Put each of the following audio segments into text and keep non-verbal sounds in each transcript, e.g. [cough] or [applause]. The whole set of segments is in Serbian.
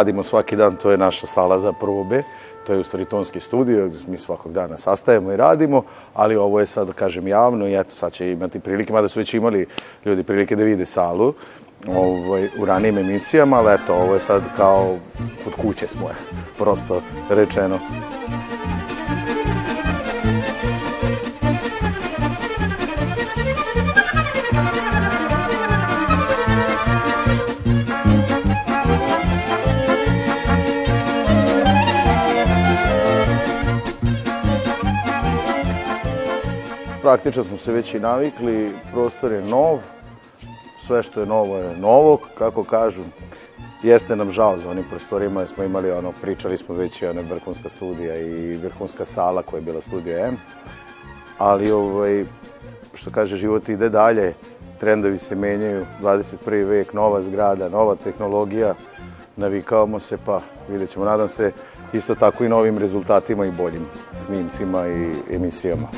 radimo svaki dan, to je naša sala za probe, to je u stvari tonski studio, gde mi svakog dana sastajemo i radimo, ali ovo je sad, da kažem, javno i eto, sad će imati prilike, mada su već imali ljudi prilike da vide salu ovaj, u ranijim emisijama, ali eto, ovo je sad kao kod kuće smo, prosto rečeno. Praktično smo se već i navikli, prostor je nov, sve što je novo je novo, kako kažu. Jeste nam žao za onim prostorima, jer smo imali ono, pričali smo već i ona vrhunska studija i vrhunska sala koja je bila studija M. Ali, ovaj, što kaže, život ide dalje, trendovi se menjaju, 21. vek, nova zgrada, nova tehnologija, navikavamo se, pa vidjet ćemo, nadam se, isto tako i novim rezultatima i boljim snimcima i emisijama.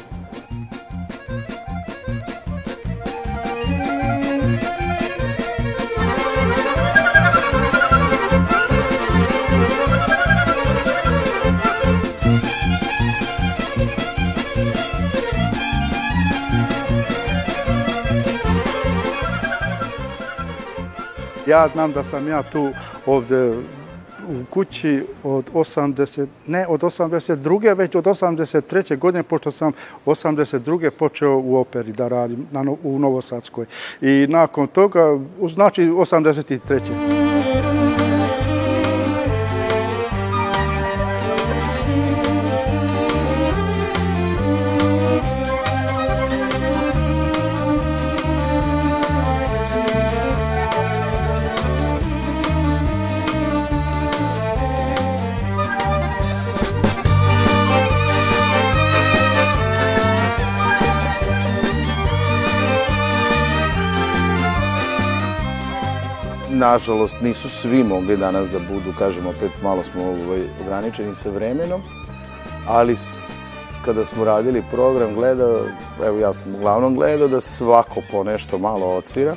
Ja znam da sam ja tu ovde u kući od 80, ne od 82. već od 83. godine, pošto sam 82. počeo u operi da radim na, u Novosadskoj. I nakon toga, znači 83. nažalost, nisu svi mogli danas da budu, kažem, opet malo smo ovaj, ograničeni sa vremenom, ali kada smo radili program, gledao, evo ja sam uglavnom gledao da svako po nešto malo odsvira,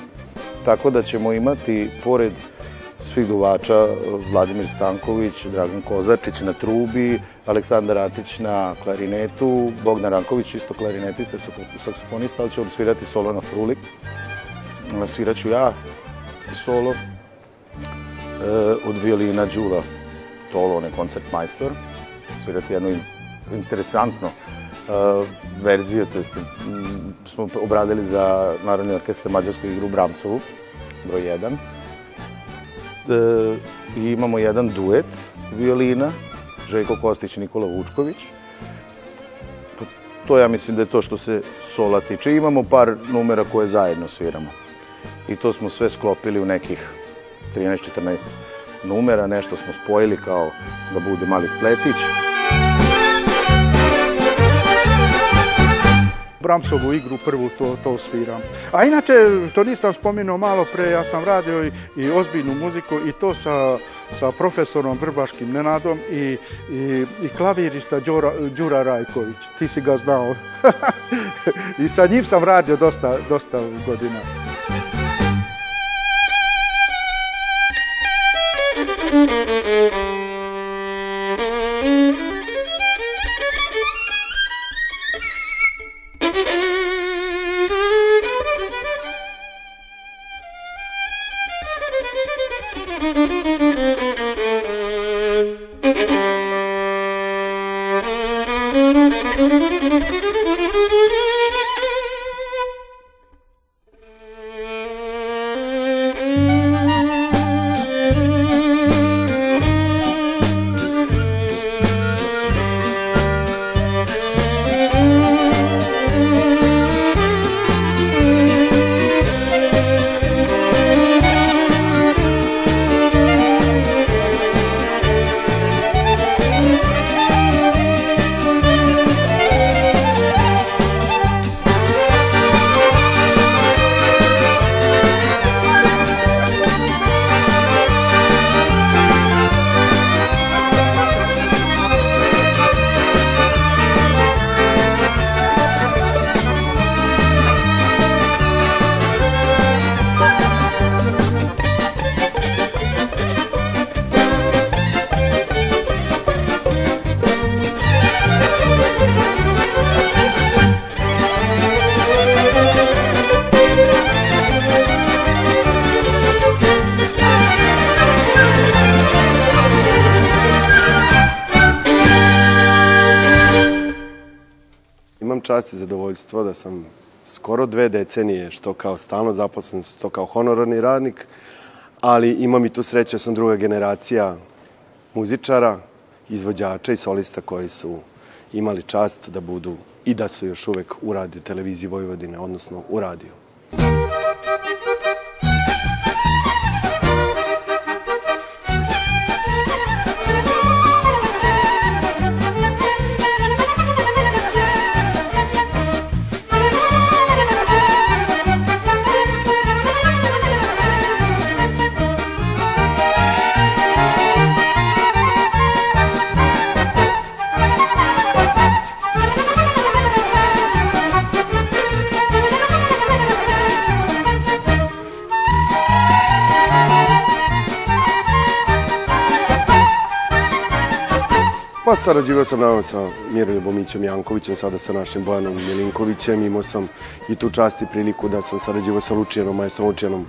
tako da ćemo imati, pored svih duvača, Vladimir Stanković, Dragan Kozačić na trubi, Aleksandar Atić na klarinetu, Bogdan Ranković, isto klarinetista, saksofonista, ali će on svirati solo na frulik. Sviraću ja solo, od violina Đula Tolo, on je koncertmajstor, svirati jednu interesantnu uh, verziju, to jest m, smo obradili za Narodni orkestar Mađarsku igru Bramsovu, broj 1. E, I imamo jedan duet violina, Željko Kostić i Nikola Vučković. Pa, to ja mislim da je to što se sola tiče. Imamo par numera koje zajedno sviramo. I to smo sve sklopili u nekih 13-14 numera, nešto smo spojili kao da bude mali spletić. Bramsovu igru prvu to, to sviram. A inače, što nisam spomenuo malo pre, ja sam radio i, i ozbiljnu muziku i to sa, sa profesorom Vrbaškim Nenadom i, i, i klavirista Đura, Đura Rajković. Ti si ga znao. [laughs] I sa njim sam radio dosta, dosta godina. Čast i zadovoljstvo da sam skoro dve decenije, što kao stalno zaposlen, što kao honorarni radnik, ali imam i tu sreće, sam druga generacija muzičara, izvođača i solista koji su imali čast da budu i da su još uvek u radio televiziji Vojvodine, odnosno u radiju. Sarađivao sam naravno sa Miroljubom Mićem Jankovićem, sada sa našim Bojanom Milinkovićem. Imao sam i tu čast i priliku da sam sarađivao sa Lučijanom, majstrom Lučijanom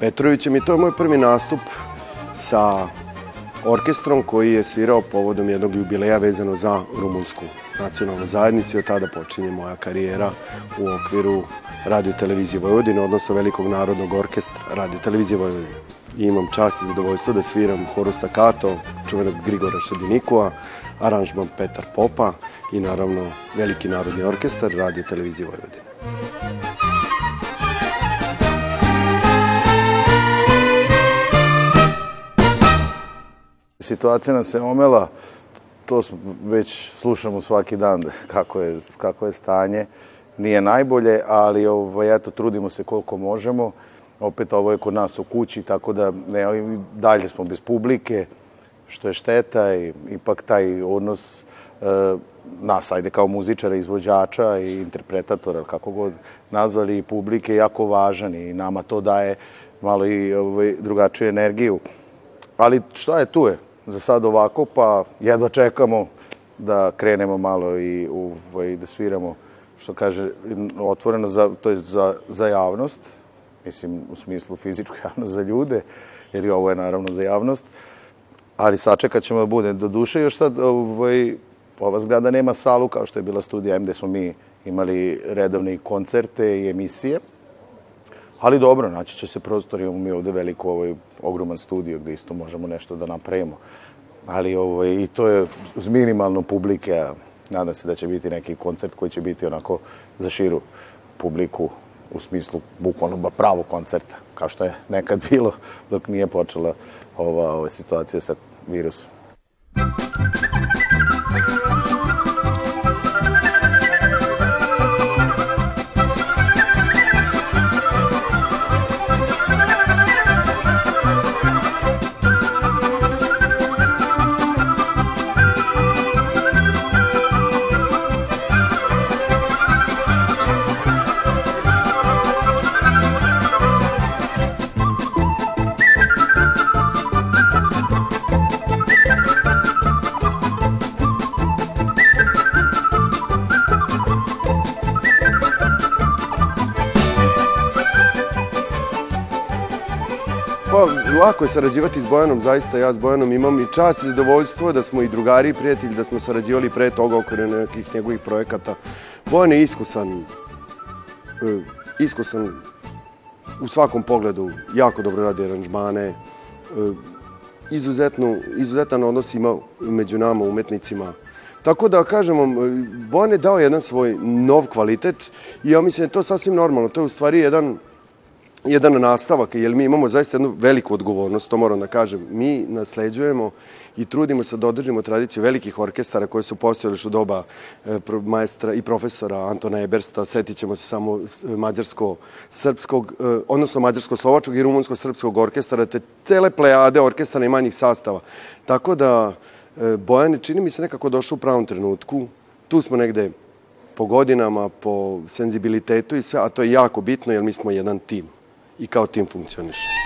Petrovićem i to je moj prvi nastup sa orkestrom koji je svirao povodom jednog jubileja vezano za rumunsku nacionalnu zajednicu od tada počinje moja karijera u okviru radio televizije Vojvodine, odnosno Velikog narodnog orkestra radio televizije Vojvodine. Imam čast i zadovoljstvo da sviram horu Stakato, čuvenog Grigora Šedinikova, aranžman Petar Popa i naravno Veliki narodni orkestar radio televizije Vojvodine. Situacija nam se omela, to smo već slušamo svaki dan [laughs] kako je, kako je stanje. Nije najbolje, ali ovaj, eto, trudimo se koliko možemo. Opet ovo je kod nas u kući, tako da ne, dalje smo bez publike što je šteta i ipak taj odnos e, nas, ajde kao muzičara, izvođača i interpretatora, kako god nazvali, publike jako važan i nama to daje malo i ovaj, drugačiju energiju. Ali šta je, tu je. Za sad ovako, pa jedva čekamo da krenemo malo i ovaj, da sviramo, što kaže, otvoreno, za, to je za, za javnost, mislim u smislu fizičku [laughs] javnost za ljude, jer ovo je naravno za javnost, ali sačekat ćemo da bude. Do duše još sad ovaj, ova zgrada nema salu kao što je bila studija M gde smo mi imali redovne koncerte i emisije. Ali dobro, naći će se prostor, imamo mi ovde veliko, ovaj, ogroman studio gde isto možemo nešto da napravimo. Ali ovaj, i to je uz minimalno publike, a nadam se da će biti neki koncert koji će biti onako za širu publiku u smislu bukvalno pravog koncerta, kao što je nekad [laughs] bilo dok nije počela ova, ova situacija sa virusom. Lako je sarađivati s Bojanom, zaista ja s Bojanom imam i čast i zadovoljstvo da smo i drugari i prijatelji, da smo sarađivali pre toga oko nekih njegovih projekata. Bojan je iskusan, e, iskusan u svakom pogledu, jako dobro radi aranžmane, e, izuzetno, izuzetan odnos ima među nama, umetnicima. Tako da, kažem vam, Bojan je dao jedan svoj nov kvalitet i ja mislim da je to sasvim normalno. To je u stvari jedan jedan nastavak, jer mi imamo zaista jednu veliku odgovornost, to moram da kažem. Mi nasleđujemo i trudimo se da održimo tradiciju velikih orkestara koje su postojali u doba e, maestra i profesora Antona Ebersta, setit ćemo se samo mađarsko-srpskog, e, odnosno mađarsko-slovačkog i rumunsko-srpskog orkestara, te cele plejade orkestara i manjih sastava. Tako da e, Bojan čini mi se, nekako došao u pravom trenutku. Tu smo negde po godinama, po senzibilitetu i sve, a to je jako bitno jer mi smo jedan tim i kao tim funkcioniše. Ja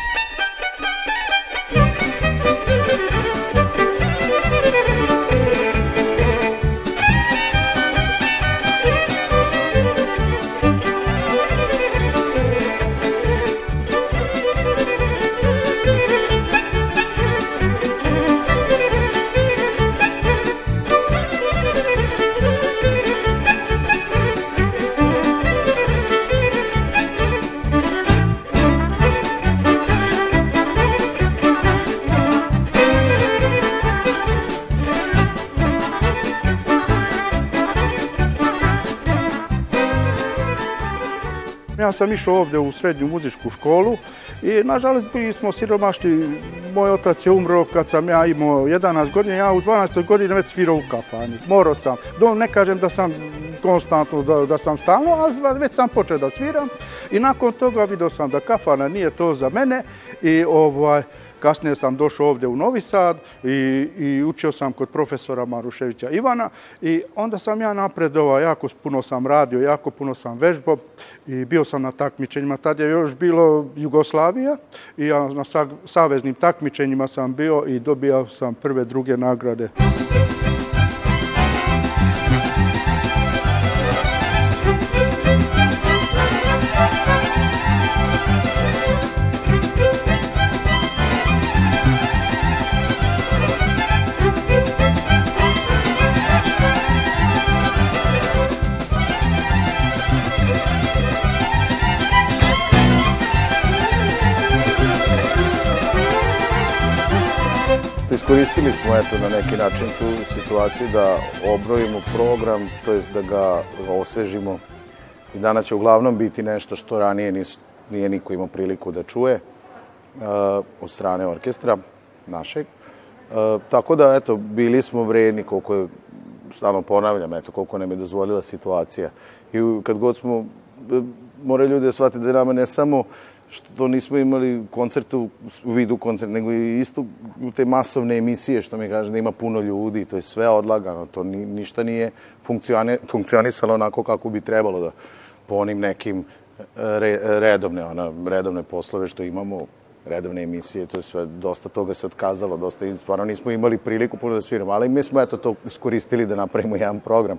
sam išao ovde u srednju muzičku školu i nažalost bili smo siromašni. Moj otac je umro kad sam ja imao 11 godina, ja u 12. godini već svirao u kafani. Morao sam. Do, ne kažem da sam konstantno, da, da sam stalno, ali već sam počeo da sviram. I nakon toga vidio sam da kafana nije to za mene i ovaj, Kasnije sam došao ovdje u Novi Sad i, i učio sam kod profesora Maruševića Ivana i onda sam ja napredovao, jako puno sam radio, jako puno sam vežbao i bio sam na takmičenjima. Tad je još bilo Jugoslavija i ja na saveznim takmičenjima sam bio i dobijao sam prve, druge nagrade. Iskoristili smo eto na neki način tu situaciju da obrojimo program, to jest da ga osvežimo. I danas će uglavnom biti nešto što ranije nis, nije niko imao priliku da čuje uh, od strane orkestra našeg. Uh, tako da, eto, bili smo vredni koliko je, stalno ponavljam, eto, koliko nam je dozvolila situacija. I kad god smo, moraju ljudi da shvatiti da nama ne samo što nismo imali koncert u, u vidu koncerta, nego i isto u te masovne emisije, što mi kaže da ima puno ljudi, to je sve odlagano, to ni, ništa nije funkcioni, funkcionisalo onako kako bi trebalo da po onim nekim e, re, redovne, ona, redovne poslove što imamo, redovne emisije, to je sve, dosta toga se otkazalo, dosta, stvarno nismo imali priliku puno da sviramo, ali mi smo eto to iskoristili da napravimo jedan program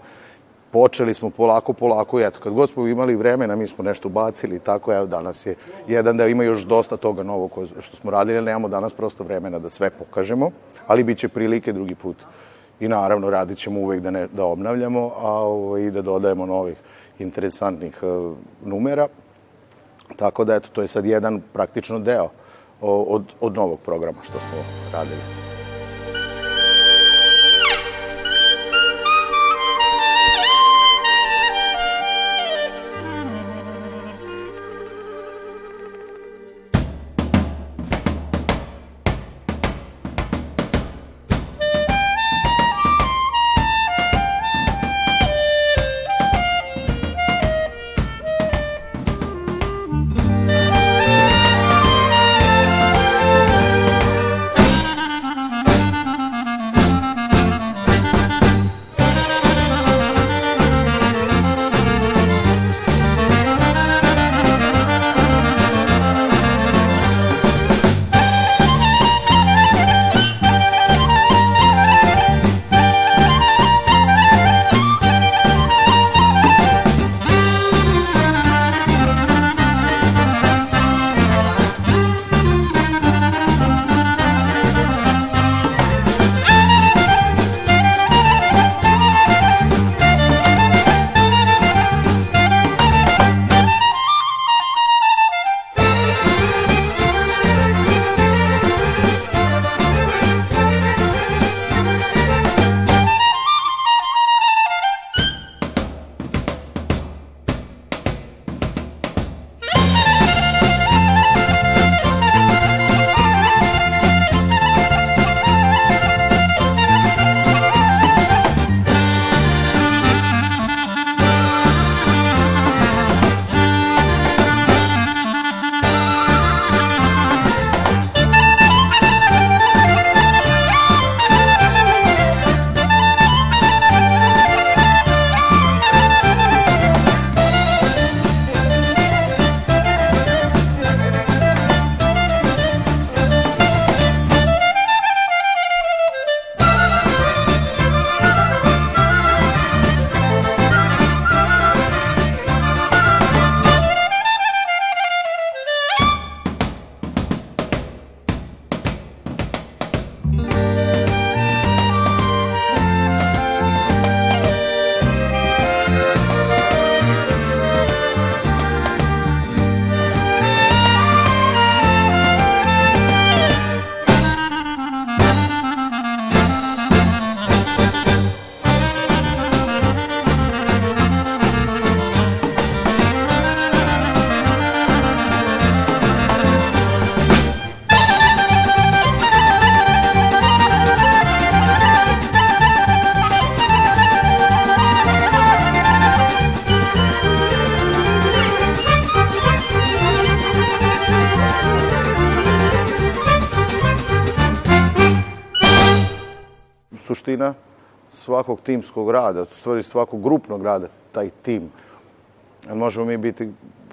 počeli smo polako, polako i eto, kad god smo imali vremena, mi smo nešto bacili tako, evo danas je jedan da ima još dosta toga novo što smo radili, ali nemamo danas prosto vremena da sve pokažemo, ali bit će prilike drugi put. I naravno radit ćemo uvek da, ne, da obnavljamo, a ovo, i da dodajemo novih interesantnih uh, numera. Tako da, eto, to je sad jedan praktično deo od, od novog programa što smo radili. Suština svakog timskog rada, stvari svakog grupnog rada, taj tim. Možemo mi biti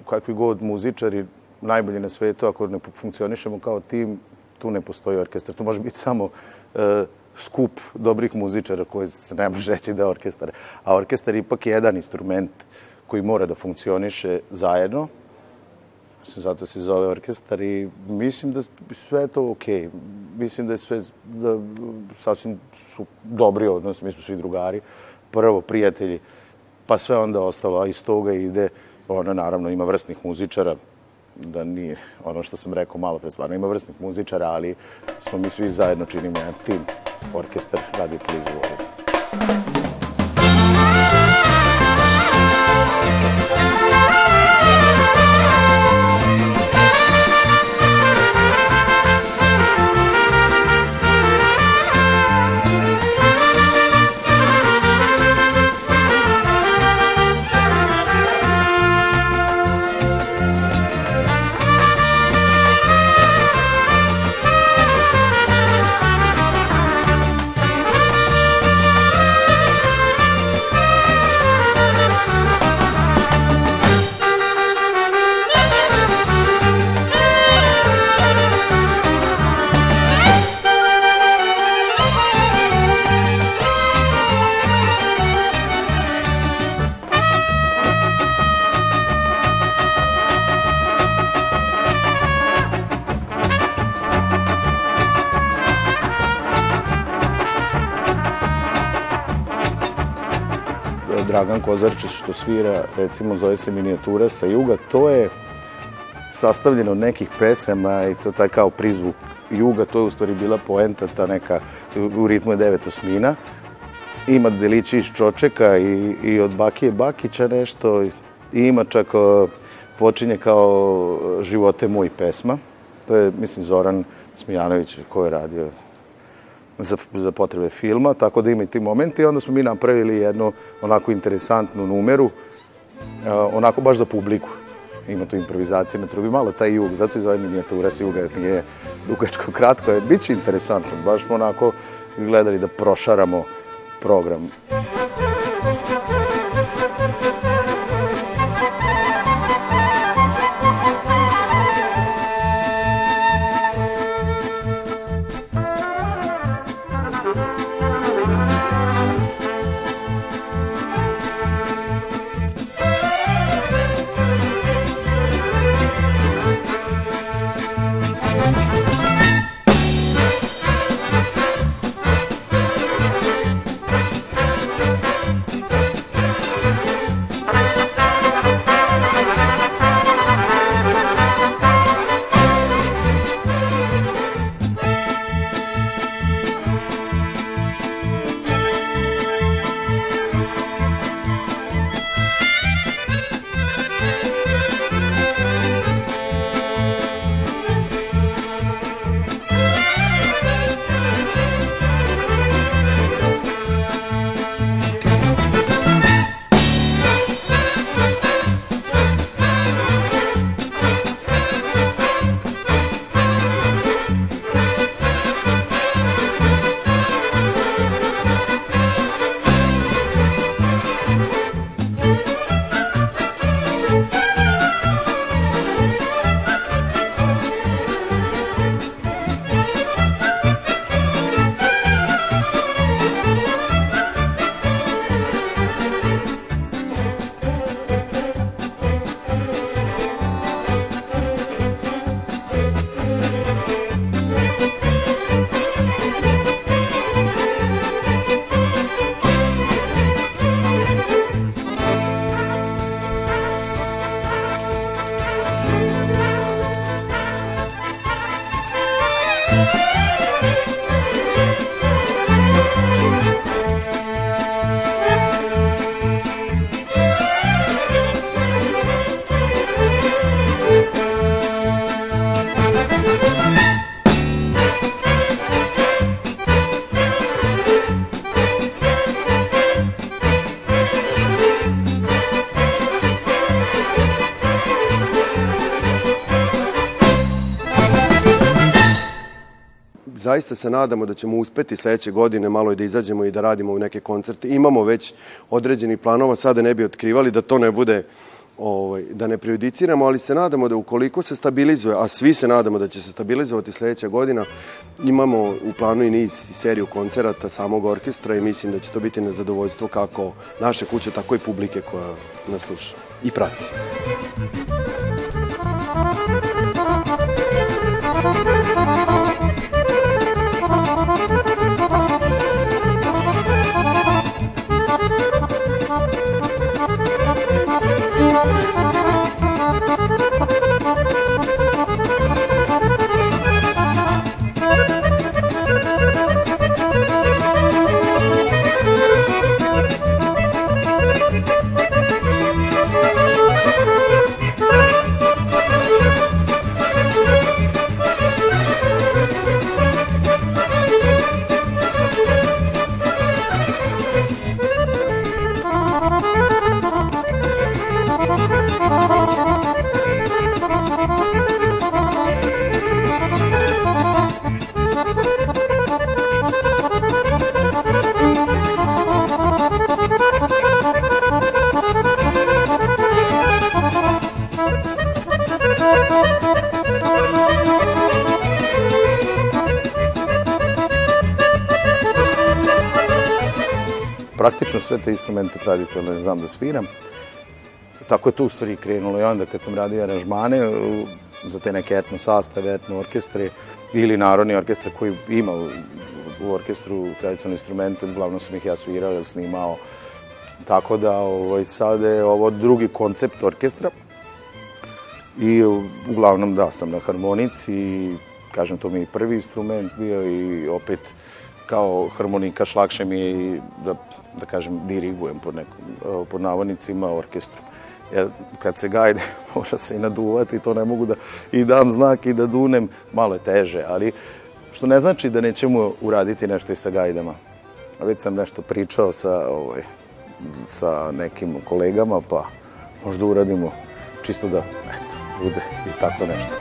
kakvi god muzičari, najbolji na svetu, ako ne funkcionišemo kao tim, tu ne postoji orkestar. Tu može biti samo e, skup dobrih muzičara koji se ne može reći da je orkestar. A orkestar je ipak jedan instrument koji mora da funkcioniše zajedno. Zato se zove orkestar i mislim da sve to okej. Okay. Mislim da je sve, da sasvim su dobri odnosi, mi smo svi drugari. Prvo, prijatelji, pa sve onda ostalo, a iz toga ide, ona naravno ima vrstnih muzičara, da nije ono što sam rekao malo pre, stvarno ima vrstnih muzičara, ali smo mi svi zajedno činimo jedan tim, orkestar radio televiziju Vojvodina. Kozarčić što svira, recimo zove se minijatura sa juga, to je sastavljeno od nekih pesama i to taj kao prizvuk juga, to je u stvari bila poenta, ta neka, u ritmu je devet osmina. Ima delići iz Čočeka i, i od Bakije Bakića nešto, i ima čak počinje kao Živote moj pesma. To je, mislim, Zoran Smijanović ko je radio za, za potrebe filma, tako da ima i ti momenti. Onda smo mi napravili jednu onako interesantnu numeru, onako baš za publiku. Ima tu improvizacije na trubi, malo taj jug, zato se zove minijatura s juga, nije dugačko kratko, je, bit će interesantno, baš smo onako gledali da prošaramo program. Zaista se nadamo da ćemo uspeti sledeće godine malo i da izađemo i da radimo u neke koncerte. Imamo već određeni planova, sada ne bi otkrivali da to ne bude ovaj, da ne prejudiciramo, ali se nadamo da ukoliko se stabilizuje, a svi se nadamo da će se stabilizovati sledeća godina, imamo u planu i niz seriju koncerata samog orkestra i mislim da će to biti na zadovoljstvo kako naše kuće, tako i publike koja nas sluša i prati. Praktično sve te instrumente tradicionalne znam da sviram. Tako je to u stvari krenulo i onda kad sam radio aranžmane za te neke etno sastave, etno orkestre ili narodni orkestre koji ima u, orkestru tradicionalne instrumente, uglavnom sam ih ja svirao ili snimao. Tako da ovaj, sad je ovo drugi koncept orkestra i uglavnom da sam na harmonici kažem to mi je prvi instrument bio i opet kao harmonikaš lakše mi je i da, da kažem dirigujem pod, nekom, pod navodnicima orkestru. Jer kad se gajde, [laughs] mora se i naduvati, to ne mogu da i dam znak i da dunem, malo je teže, ali što ne znači da nećemo uraditi nešto i sa gajdama. Već sam nešto pričao sa, ovaj, sa nekim kolegama, pa možda uradimo čisto da, eto, bude i tako nešto.